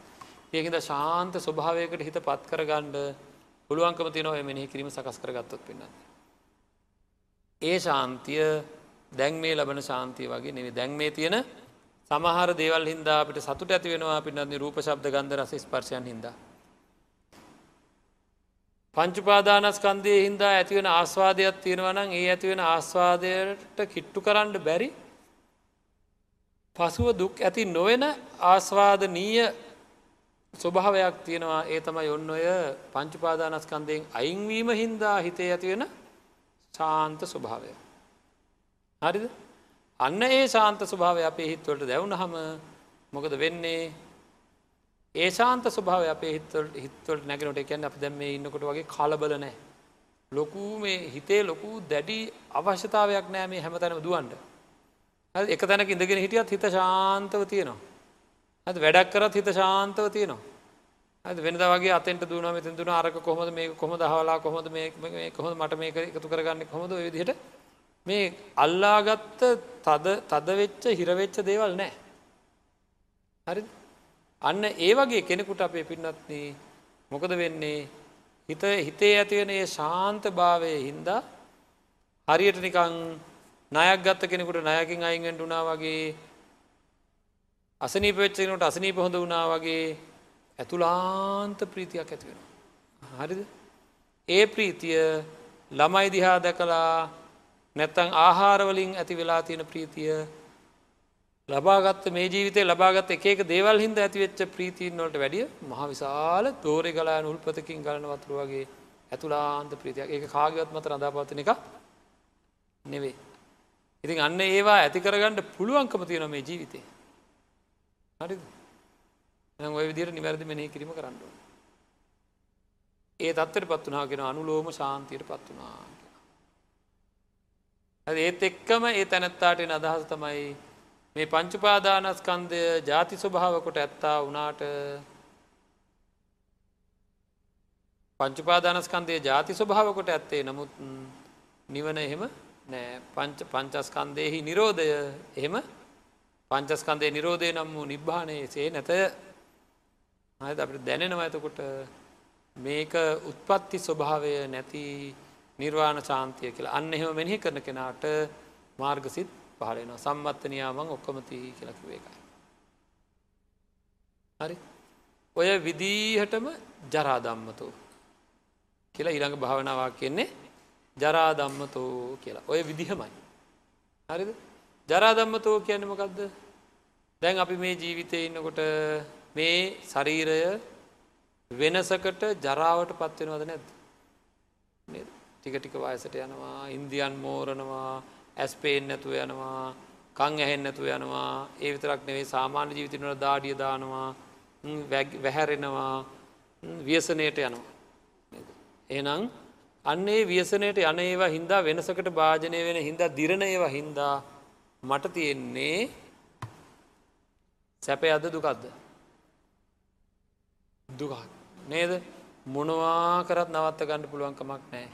ඒකද ශාන්ත ස්වභාවයකට හිත පත් කරගණ්ඩ පුළුවන්කම තිනව මෙහි කිරීම සකස් කරගත්තොත් පින්න. ඒ ශාන්තිය දැන් මේ ලබන ශාන්තිය වගේ නෙවේ දැන් මේ තියෙන සමහර දේවල් හින්දා අපිට සතුට ඇති වෙනවා පින්නත් රූප ශබ්ද ගන්ධ රස ස්පර්ශයන් හින්දා. පංචුපාදානස්කන්දය හින්දා ඇතිවෙන ආස්වාදයක් තියෙනවනම් ඒ ඇතිවෙන ආස්වාදයට කිට්ටු කරන්න බැරි. පසුව දුක් ඇති නොවෙන ආස්වාදනීය ස්වභාවයක් තියෙනවා. ඒ තමයි ඔන්න ඔය පංචුපාදානස්කන්දයෙන් අයින්වීම හින්දා හිතේ ඇතිවෙන ශාන්ත ස්වභාවය. හරිද? අන්න ඒ ශාන්ත ස්වභාවය අපේ හිත්වලට දැවුණ හම මොකද වෙන්නේ? ඒ ශාන්ත ස්වභාව අපේ හිත්වල් හිත්වලට නැගෙනට එකැන් අප දැම් මේ ඉන්නකොට වගේ කලබල නෑ. ලොකු මේ හිතේ ලොකු දැඩි අවශ්‍යතාවයක් නෑ මේ හැමතැනම දුවන්ට. එක තැනක ඉඳගෙන හිටියත් හිත ශාන්තව තියෙනවා. ඇ වැඩක් කරත් හිත ශාන්තව තියෙනවා. ඇ වෙනද වගේ අතෙන්ට දුවන මෙතින් දුන අරක කොහොද මේ කොහොද හලා කොහොද මේ කොහොද මට මේක එකතු කරගන්න කොහොද විදිහට මේ අල්ලාගත්ත තද තදවෙච්ච හිරවෙච්ච දේවල් නෑ. හරි අන්න ඒ වගේ කෙනෙකුට අපේ පින්නත්න මොකද වෙන්නේ හිත හිතේ ඇතිවෙන ඒ ශාන්ත භාවය හින්දා හරියට නිකං නයක් ගත්ත කෙනෙකුට නයකින් අයිගෙන්ට වනා වගේ අසනී පච්චනට අසනී පහොඳ වනා වගේ ඇතුලාන්ත ප්‍රීතියක් ඇතිවෙන. හරිද ඒ ප්‍රීතිය ළමයි දිහා දැකලා නැත්තං ආහාරවලින් ඇති වෙලා තියෙන ප්‍රීතිය ලබාගත්ත මේ ජීවිතය ලබාගත් එක දේවල් හින්ද ඇතිවෙච්ච ප්‍රීතිීන් වලට වැඩිය මහ විශාල තෝරෙ ගලා උල්පතකින් ගලන වතුර වගේ ඇතුලාන්ත ප්‍රීතියක් ඒ කාගවත් මත රඳාපවතන එක නෙවේ. ඉතින් අන්න ඒවා ඇති කරගන්නට පුළුවන්කම තියෙන මේ ජීවිතේ. හරි ඔය විදිර නිවැරදි මෙනෙහි කිරීම කරන්න. ඒ තත්තර පත් වනා කෙන අනුලෝම ශාන්තියට පත් වනා. ඒත් එක්කම ඒ තැනැත්තාට අදහස තමයි මේ පංචුපාදානස්කන්දය ජාති ස්වභාවකොට ඇත්තා වනාට පංචුපාදානස්කන්දය ජාති ස්වභාවකොට ඇත්තේ නමුත් නිවන එහෙම නෑ. පංච පංචස්කන්දයෙහි නිරෝධය එහෙම පංචස්කන්දය නිරෝධය නම් වූ නිබ්භානයේ සේ නැත. හද අපට දැනෙනවා ඇතකොට මේක උත්පත්ති ස්වභාවය නැති නිර්වාණ ශාන්තිය කියලා. අන්න එහෙම මෙහි කරන කෙනාට මාර්ගසිත් පහලෙනවා සම්මත්තනයාමං ඔක්කොමති කියලකිව එකයි. හරි. ඔය විදිහටම ජරාදම්මතෝ කියලා ඊළඟ භාවනාවක් කියන්නේ ජරාදම්මතෝ කියලා. ඔය විදිහමයි. හරිද? ජරාදම්මතෝ කියන්නමකක්ද දැන් අපි මේ ජීවිතය ඉන්නකොට මේ ශරීරය වෙනසකට ජරාවට පත්වෙනවද නැද්ද? ටික ටික වයසට යනවා ඉන්දියන් මෝරණවා ඇස්පේෙන් නැතුව යනවා කං ඇහෙන් නැතුව යනවා ඒ විතරක් නෙවේ සාමාන්‍ය ජීවිතනට දාඩිය දානවා වැහැරෙනවා ව්‍යසනයට යනවා. එනම් අන්නේ ව්‍යසනයට යන ඒවා හින්දා වෙනසකට භාජනය වෙන හින්දා දිරණ ඒවා හින්දා මට තියෙන්නේ සැප අද දුකක්ද? දුකක්. නේද? මොනවා කරත් නවත්ත ගණඩ පුළුවන්කමක් නෑ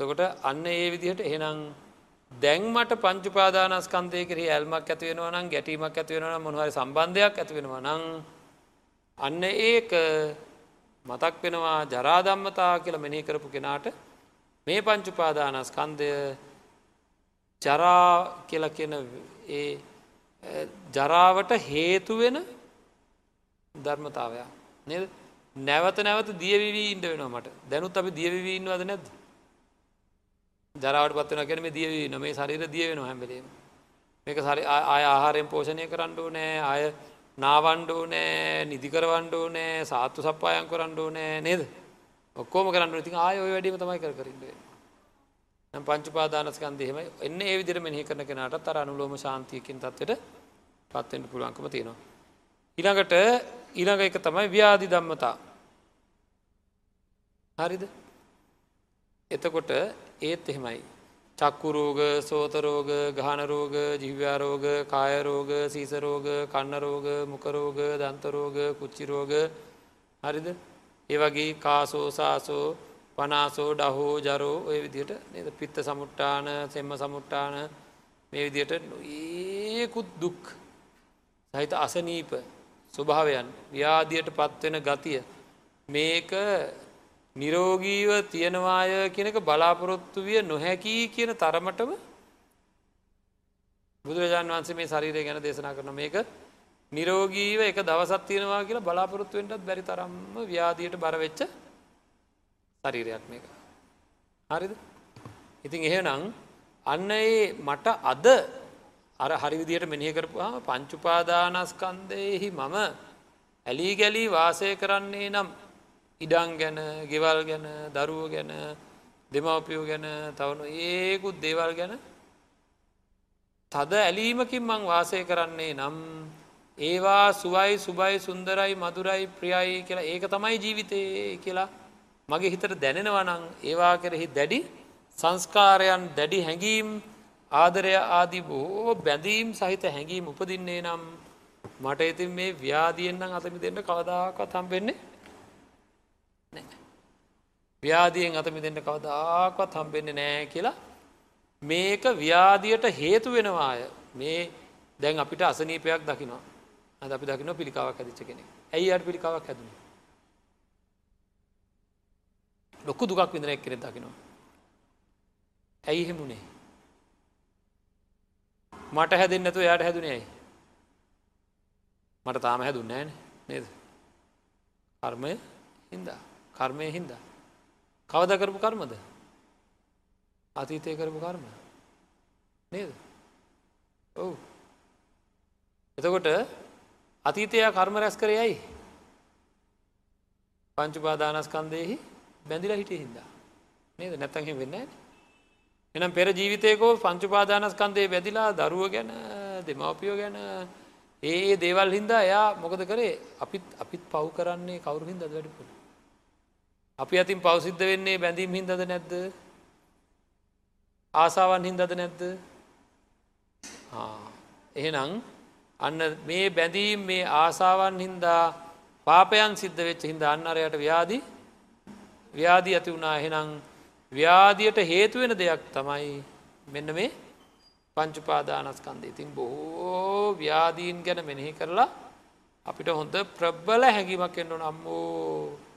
එතකොට අන්න ඒ විදිහට එහෙනම් දැන් මට පංචුපාදානස්කන්දය කරේ ඇල්මක් ඇතිවෙනවා නම් ගැටීමක් ඇතිවෙනවා මොහරි සම්බන්ධයක් ඇතිවෙනවා නං අන්න ඒක මතක් වෙනවා ජරාදම්මතා කියල මෙනෙහි කරපු කෙනාට මේ පංචුපාදානස්කන්දය ජරා කියල කියන ඒ ජරාවට හේතුවෙන ධර්මතාවයක් නද? නැවත නැවත දියවිවී ඉන්ඩ වෙනවා මට. දැනුත් අපි දියවිවී ඉන්නවද නැද්ද? ජරාවට පත්වන කෙන මේ දියවී නොමේ ශරීර දිය වෙන හැබලීම මේක සරි ආය ආහාරයෙන් පෝෂණය කරන්නඩෝ නෑ අය නාවන්්ඩෝ නෑ නිදිකරවන්්ඩෝ නෑ සාත්තු සප්පායන් කරන්නඩෝ නෑ නේද? ඔක්කෝම කරන්න ඉතින් ආය ඔය වැඩීම තමයි කර කරින්ඩේ නම් පංචුපාදානස්කන්දහෙම එන්න ඒ විදිර මෙහි කරන කෙනට තර අනුලෝම ශාන්තියකින් තත්වට පත්වෙන්ට පුළුවන්කම තියෙනවා. ඉළඟට ඊළඟ එක තමයි ව්‍යාධි දම්මතා හරිද? එතකොට ඒත් එහෙමයි. චක්කුරෝග සෝතරෝග ගහනරෝග ජිව්‍යාරෝග කායරෝග සීසරෝග කන්නරෝග මුකරෝග දන්තරෝග කුච්චිරෝග හරිද? ඒවගේ කාසෝසාසෝ පනාසෝ ඩහෝ ජරෝ ඔය විදියට නද? පිත්ත සමුට්ටාන සෙම්ම සමුට්ටාන මේ විදියට ඒකුත් දුක් සහිත අසනීප ස්වභාවයන් ව්‍යාධියට පත්වෙන ගතිය මේක නිරෝගීව තියෙනවාය කියනක බලාපොරොත්තු විය නොහැකී කියන තරමටම බුදුරජාන් වන්සේ මේ ශරීරය ගැන දේශනා කරන මේක නිරෝගීව එක දවසත් තියෙනවා කියලා බලාපොරොත්තුවෙන්ටත් බැරි තරම්ම ව්‍යාධියට බරවෙච්ච ශරීරයක් මේක. හරිද? ඉතින් එහෙනම් අන්න ඒ මට අද අර හරි විදියට මෙනෙහි කරපුවාම පංච උපාදානස්කන්ධයෙහි මම ඇලී ගැලී වාසය කරන්නේ නම් ඉඩම් ගැන, ගෙවල් ගැන, දරුවෝ ගැන, දෙමව්පියෝ ගැන, තවන ඒකුත් දේවල් ගැන තද ඇලීමකින් මං වාසය කරන්නේ නම් ඒවා සුවයි සුබයි සුන්දරයි මధుරයි ප්‍රියයි කියලා ඒක තමයි ජීවිතේ කියලා මගේ හිතට දැනෙනවා නම් ඒවා කෙරෙහි දැඩි සංස්කාරයන් දැඩි හැඟීම් ආදරය ආදී බෝ බැඳීම් සහිත හැඟීම් උපදින්නේ නම් මට ඉතින් මේ ව්‍යාදියෙන්න්නම් අතමි දෙන්න කවදාකත් හම්බෙන්නේ ව්‍යාදියෙන් අතමි දෙන්න කවදාකවත් හම්බෙන්නේ නෑ කියලා මේක ව්‍යාදියට හේතු වෙනවාය. මේ දැන් අපිට අසනීපයක් දකිනවා. අද අපි දකින පිළිකාවක් ඇදිච්ච කෙනෙ ඇයි අට පිළිකාවක් හැදුණ ලොක්කු දුකක් විඳන එක් කෙනෙ දකිනවා. ඇයි හෙමුණේ මට හැදෙන් නැතු යායට හැදුනේයි මට තාම හැදුන්න ෑන නේද? කර්මය හින්දා. කර්මය හින්දා. කවද කරපු කර්මද? අතීතය කරපු කර්ම. නේද? ඔවු. එතකොට අතීතය කර්ම රැස් කරයයි පංචුපාදානස්කන්දයෙහි බැඳිලා හිටිය හින්දා. නේද? නැත්තැහෙ වෙන්න එනම් පෙර ජීවිතයකෝ පංචුපාදානස්කන්දය බැදිලා දරුව ගැන දෙමවපියෝ ගැන ඒ දේවල් හින්දා එයා මොකද කරේ? අපිත් අපිත් පව් කරන්නේ කවුරු හින්ද වැඩිපුර? අපි අතින් පවසිද්ධ වෙන්නේ බැඳීම් හින්දද නැද්ද? ආසාවන් හින්දද නැද්ද? එහෙනම් අන්න මේ බැඳීම් මේ ආසාවන් හින්දා පාපයන් සිද්ධ වෙච්ච හින්ද අන්නරයට ව්‍යාදි ව්‍යාදී ඇති වුණා. එහෙනම් ව්‍යාධියට හේතුවෙන දෙයක් තමයි මෙන්න මේ පංචුපාදානස්කන්ද ඉතින් බොහෝ ව්‍යාදීන් ගැන මෙනෙහි කරලා අපිට හොඳ ප්‍රබ්බල හැඟීමක් එන්න නම්මෝ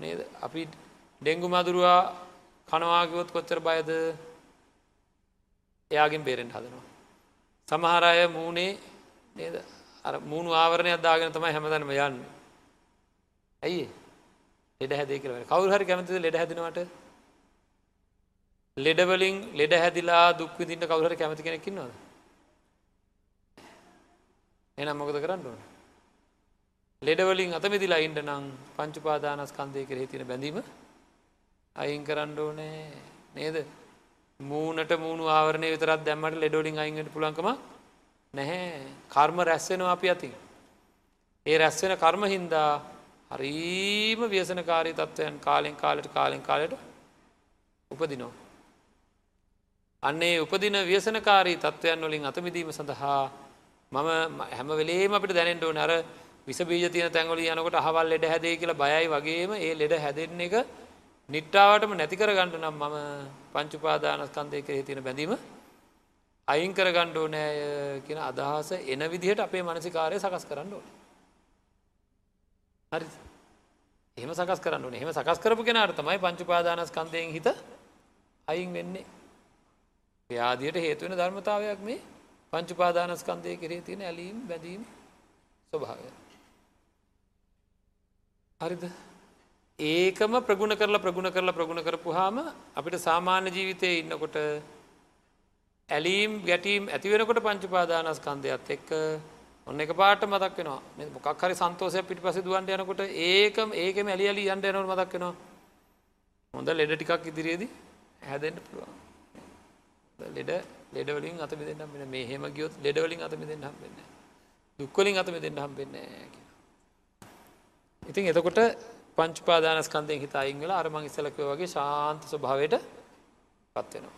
නේද? අපි ඩෙංගු මදුරුවා කනවාගවොත් කොච්චර බයද? එයාගෙන් බේරෙන්ට හදනවා. සමහරය මූුණේ නේද? අර මූුණු ආවරණය අදාගෙන තමයි හැමදනම යන්න. ඇයි ලෙඩ හැදේ කර කවරු හරි කැමතිද ලෙඩ හැදෙනවට? ලෙඩවලින් ලෙඩ හැදිලා දුක්විදිට කවුහර කැමති කෙනෙකින් නොද එනම් මොකද කරන්න ඕන? ලෙඩවලින් අතමිදිලා ඉන්ට නම් පංචුපාදානස්කන්දය කරේ තින බැඳීම අයින් කරන්න ඕනෑ නේද? මූනට මූුණු ආවරණය විතරත් දැම්මට ලෙඩෝලින් අයින්ට පුලන්කම නැහැ. කර්ම රැස්වෙනවා අපි අති ඒ රැස්වෙන කර්ම හින්දා හරීම ව්‍යසනකාරී තත්ත්වයන් කාලෙන් කාලට කාලෙන් කාලට උපදිනෝ. අන්නේ උපදින ව්‍යසනකාරී තත්ත්වයන් වලින් අතමිදීම සඳහා මම හැම වෙලේම අපිට දැනෙන්ට ඕන අර විසබීජ තියන තැන්වල යනකොට අහවල් ලෙඩ හැදේ කියලා බයයි වගේම ඒ ලෙඩ හැදෙන්න එක නිට්ටාවටම නැතිකර ගණඩ නම් මම පංචුපාදානස්කන්දය කරේ තියෙන බැඳීම අයින් කර ගණ්ඩෝ නෑ කියෙන අදහස එන විදිහට අපේ මනසිකාරය සකස් කරන්න ඕන. හරි එහෙම සකස් කරන්න ඕන. එහෙම සකස් කරපු කෙනට තමයි පංචුපාදානස්කන්දයෙන් හිත අයින් වෙන්නේ. ව්‍යාදියට හේතුවෙන ධර්මතාවයක් මේ පංචුපාදානස්කන්දය කරේ තියෙන ඇලීම් බැදීම් ස්වභාවය. හරිද? ඒකම ප්‍රගුණ කරලා ප්‍රගුණ කරලා ප්‍රගුණ කරපු හාම අපිට සාමාන්‍ය ජීවිතය ඉන්නකොට ඇලීම් ගැටීම් ඇතිවෙනකොට පංචුපාදානස්කන්දයක්ත් එක්ක ඔන්න එක පාට මතක් වෙනවා. මොකක් හරි සන්තෝසය පිට පස දුවන්ට යනකොට ඒකම ඒකම ඇලි අලි අන්ට යනවට මතක් වෙනවා. හොඳ ලෙඩ ටිකක් ඉදිරියේදී හැදෙන්ට පුළුවන්. ලෙඩ ලෙඩවලින් අත මෙදෙන්නම් වෙන මේ හෙම ගියොත් ලෙඩවලින් අත මෙදෙන් හම්බෙන්න දුක්වලින් අත මෙදෙන්ට හම්බෙන්න ඉතින් එතකොට පංචුපාදානස්කන්දයෙන් හිත අයින් වෙලා අරමං ඉස්සලකව වගේ ශාන්ත ස්වභාවයට පත්වෙනවා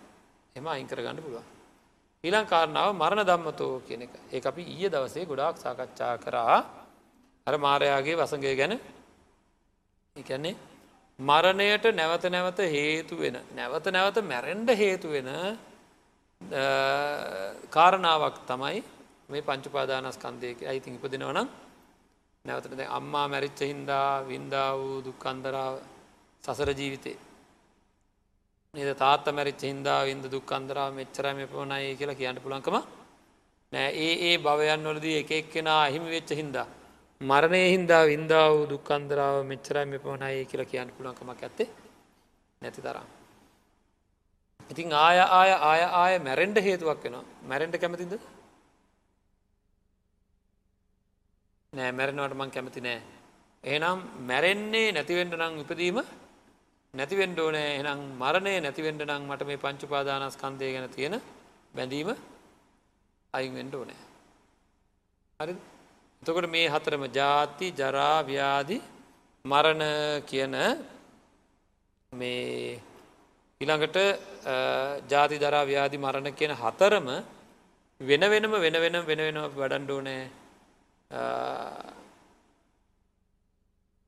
එම අයින් කරගන්න පුළුවන්. ඊළං කාරණාව මරණ දම්මතෝ කියන එක. ඒ අපි ඊය දවසේ ගොඩාක් සාකච්ඡා කරා. අර මාරයාගේ වසඟය ගැන. එකන්නේ මරණයට නැවත නැවත හේතු වෙන නැවත නැවත මැරෙන්ඩ හේතු වෙන කාරණාවක් තමයි මේ පංචුපාදානස්කන්දයක අයිතින් ඉපදිනවනම් නැවතට අම්මා මැරිච්ච හින්දා වින්දා වූ දුක්කන්දරාව සසර ජීවිතේ. නද? තාත්ත මැරිච්ච හින්දා වින්ද දුක්කන්දරාව මෙච්චරම පවනයි කියලා කියන්න පුළන්කම නෑ. ඒ ඒ භවයන් වලදී එක එක්කෙනා අහිමි වෙච්ච හින්දා මරණය හින්දා වින්දා වූ දුක්කන්දරාව මෙච්චරම පවනයි කියලා කියන්න පුළන්කමක් ඇත්තේ නැති තරම්. ඉතින් ආය ආය ආය ආය මැරෙන්ඩ හේතුවක් වෙනවා. මැරෙන්ඩ කැමතිද? නෑ මැරෙනවට මං කැමති නෑ. එහෙනම් මැරෙන්නේ නැතිවෙන්ඩ නං ඉපදීම නැතිවෙන්ඩ ඕනෑ. එනම් මරණය නැතිවෙන්ඩ නං මට මේ පංචුපාදානස්කන්දය ගැන තියෙන බැඳීම අයිවෙන්ඩ ඕනෑ. හරි එතකොට මේ හතරම ජාති ජරාව්‍යාදි මරණ කියන මේ ඊළඟට ජාති දරා ව්‍යාධි මරණ කියන හතරම වෙන වෙනම වෙන වෙන වෙන වෙන වඩන්ඩෝනෑ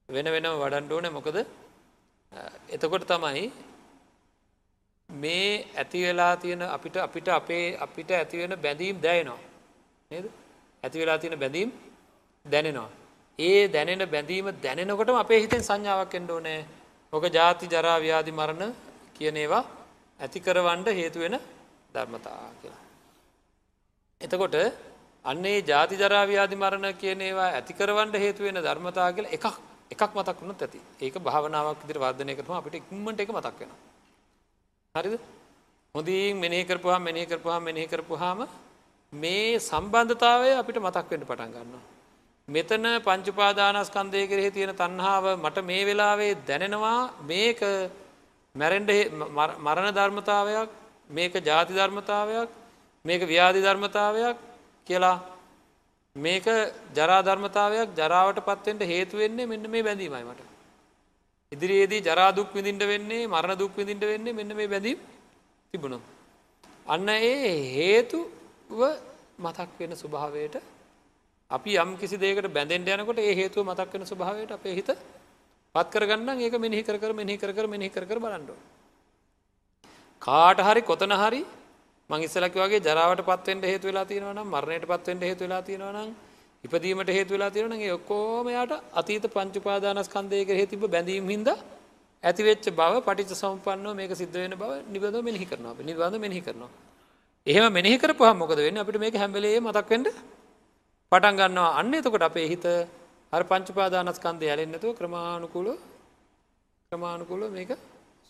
වෙන වෙනම වඩන්ඩෝන මොකද එතකොට තමයි මේ ඇති වෙලා තියෙන අපිට අපිට අපේ අපිට ඇතිවෙන බැඳීම් දැයනවා නේද? ඇති වෙලා තියෙන බැඳීම් දැනෙනවා. ඒ දැනෙන බැඳීම දැනෙනකොටම අපේ හිතෙන් සංඥාවක් එන්ඩ ඕනෑ. ඕක ජාති ජරා ව්‍යාධි මරණ කියන ඒවා ඇතිකරවන්ඩ හේතුවෙන ධර්මතා කියලා. එතකොට අන්නේ ජාති ජරාව්‍යාධි මරණ කියන ඒවා ඇතිකරවන්ඩ හේතුවෙන ධර්මතා කියල එකක් එකක් මතක් වුණත් ඇති ඒක භාවනාවක් දිර වර්ධනය කරම අපිට ඉක්මට එක මතක් වෙන. හරිද හොඳින් මෙනෙහි කරපුහා මෙනෙහි කරපුහා මෙනෙහි කරපුහාම මේ සම්බන්ධතාවය අපිට මතක් වෙන්න පටන් ගන්නවා. මෙතන පංචුපාදානස්කන්දය කරෙහි තියෙන තන්හාාව මට මේ වෙලාවේ දැනෙනවා මේක මැරෙන්ඩ මරණ ධර්මතාවයක් මේක ජාති ධර්මතාවයක් මේක ව්‍යාධි ධර්මතාවයක් කියලා මේක ජරාධර්මතාවයක් ජරාවට පත්වෙන්ට හේතුවෙන්නේ මෙන්න මේ බැඳීමයි මට. ඉදිරියේදී ජරාදුක් විඳින්ට වෙන්නේ මරණ දුක් විඳින්ට වෙන්නේ මෙන්න මේ බැඳීම් තිබුණු. අන්න ඒ හේතුව මතක් වෙන ස්වභාවයට අපි යම් කිසි දේකට බැඳෙන්ට යනකොට ඒ හේතුව මතක් වෙන ස්වභාවයට අපේ හිත පත් කරගන්න ඒක මෙහි කර මෙහි කර මෙහි කර බලන්ඩ. කාට හරි කොතන හරි මංගස්සලක වගේ ජරාවට පත්වෙන්ට හේතු වෙලා තියෙනවන මරණයට පත්වෙන්ට හේතු වෙලා තියෙනවනම් ඉපදීමට හේතු වෙලා තියෙනගේ ඔක්කෝමයාට අතීත පංචුපාදානස්කන්දයක හේතිබ බැඳීම් හිද ඇතිවෙච්ච බව පටිච සම්පන්න මේක සිද්ධ වෙන බව නිබඳ මෙහි කරනවා නිබඳ මෙහි කරනවා. එහෙම මෙහි කරපුහ මොකද වෙන්න අපිට මේක හැම්බලේ මතක්වෙන්ට පටන් ගන්නවා අන්න එතකොට අපේ හිත අර පංචුපාදානස්කන්දය ඇලෙන්නතුව ක්‍රමාණුකුල ක්‍රමාණුකුල මේක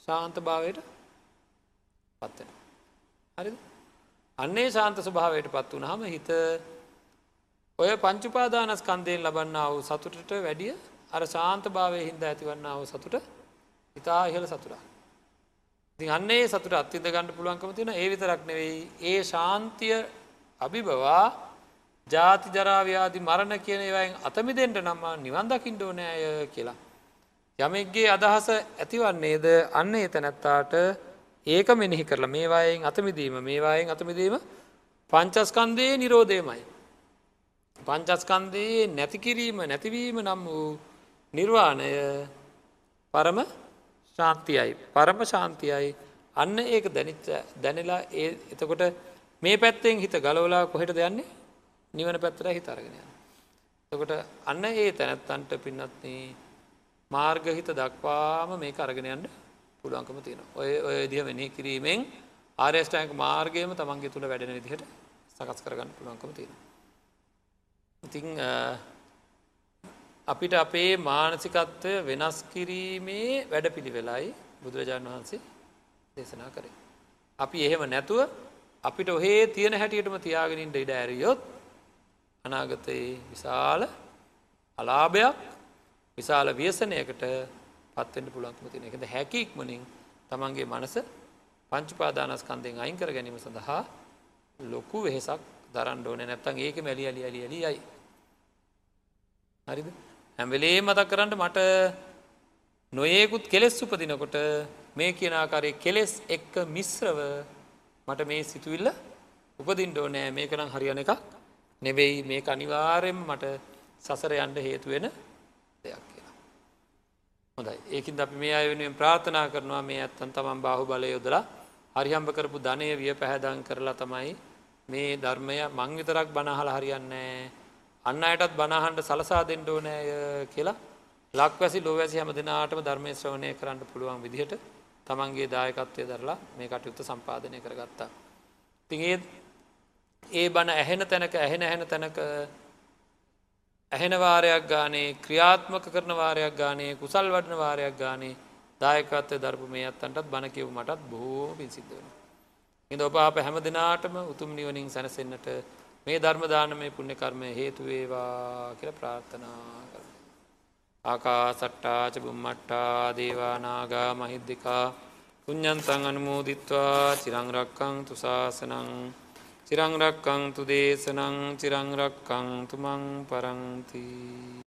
ශාන්ත භාවයට පත්වෙන. හරි අන්නේ ශාන්ත ස්වභාවයට පත් වනහම හිත ඔය පංචුපාදානස්කන්දයෙන් ලබන්න වූ සතුටට වැඩිය අර ශාන්ත භාවය හින්ද ඇතිවන්න වූ සතුට ඉතා ඉහළ සතුරා. ඉතින් අන්නේ සතුට අත්තිද ගණඩ පුළුවන්කම තියෙන ඒ විතරක් නෙවෙයි ඒ ශාන්තිය අභිබවා ජාති ජරාව්‍යාදි මරණ කියන ඒවයින් අතමිදෙන්ට නම්ම නිවන් දකිින්ට ඕනෑය කියලා. යමෙක්ගේ අදහස ඇතිවන්නේද අන්න ඒ තැනැත්තාට ඒක මෙනෙහි කරලා මේවායෙන් අතමිදීම මේවායෙන් අතමිදීම පංචස්කන්දයේ නිරෝධයමයි. පංචස්කන්දයේ නැතිකිරීම නැතිවීම නම් වූ නිර්වාණය පරම ශාන්තියයි පරම ශාන්තියයි අන්න ඒක දැනිච්ච දැනලා ඒ එතකොට මේ පැත්තෙන් හිත ගලවලා කොහෙට දෙයන්නේ නිවන පැත්තර හිත අරගෙන යන. එතකොට අන්න ඒ තැනැත්තන්ට පින්නත්න මාර්ගහිත දක්වාම මේ අරගෙන යන්න පුළුවන්කම තියෙන ඔය ඔය දිහ වෙනේ කිරීමෙන් ආර්යෂ්ටයක මාර්ගයම තමන්ගේ තුළ වැඩෙන විදිහට සකස් කරගන්න පුළුවන්කම තියෙන. ඉතිං අපිට අපේ මානසිකත්වය වෙනස් කිරීමේ වැඩ පිළිවෙලයි බුදුරජාණන් වහන්සේ දේශනා කරේ. අපි එහෙම නැතුව අපිට ඔහේ තියෙන හැටියටම තියාගෙනින්ට ඉඩ ඇරියොත් අනාගතයේ විශාල අලාභයක් විශාල ව්‍යසනයකට පත්වෙන්ට පුළන්කම තියෙන එකද හැකික්මනින් තමන්ගේ මනස පංචුපාදානස්කන්දයෙන් අයින් කර ගැනීම සඳහා ලොකු වෙහෙසක් දරන්න ඕන. නැත්තන් ඒක මැලි අලි අලි අලි අයි හරිද? හැම්වෙලේ මතක් කරන්න මට නොයෙකුත් කෙලෙස් උපදිනකොට මේ කියනාකාරය කෙලෙස් එක්ක මිශ්‍රව මට මේ සිතුවිල්ල උපදින්ඩෝ නෑ මේකනම් හරියන එකක් නෙවෙයි. මේ අනිවාරයෙන් මට සසර යන්ඩ හේතුවෙන දෙයක්. කියලා. හොඳයි ඒකින් අපි මේ අය වෙනුවෙන් ප්‍රාථනා කරනවා මේ ඇත්තන් තමන් බාහු බලය යොදලා හරිහම්බ කරපු ධනය විය පැහැදං කරලා තමයි මේ ධර්මය මං විතරක් බනහල හරියන්නේ අන්න අයටත් බනාහන්ට සලසා දෙන්න ඕනෑය කියලා ලක්වැසි ලොවැසි හැම දෙනාටම ධර්මය ශ්‍රවණය කරන්න පුළුවන් විදිහට තමන්ගේ දායකත්වය දරලා මේ කටයුත්ත සම්පාදනය කරගත්තා. තිඒ ඒ බණ ඇහෙන තැනක ඇහෙන ඇහෙන තැනක ඇහෙන වාරයක් ගානේ ක්‍රියාත්මක කරන වාරයක් ගානේ කුසල් වඩන වාරයක් ගානේ දායකත්වය දරපු මේ අත්තන්ටත් බණ කිව් මටත් බොහෝ පිසිද්ධ වෙන. ඉඳ ඔබ අප හැම දෙනාටම උතුම් නිවනින් සැනසෙන්න්නට මේ ධර්මදාන මේ පුුණ්‍ය කර්මය හේතුවේවා කියල ප්‍රාර්ථනා කර. ආකා සට්ටාච බුම්මට්ටා දේවානාගා මහිද්දිකා පුඤ්ඥන්තන් අනුමෝදිත්වා චිරංරක්කං තුසාසනං චිරංරක්කං තු දේශනං චිරංරක්කං තුමං පරංතිී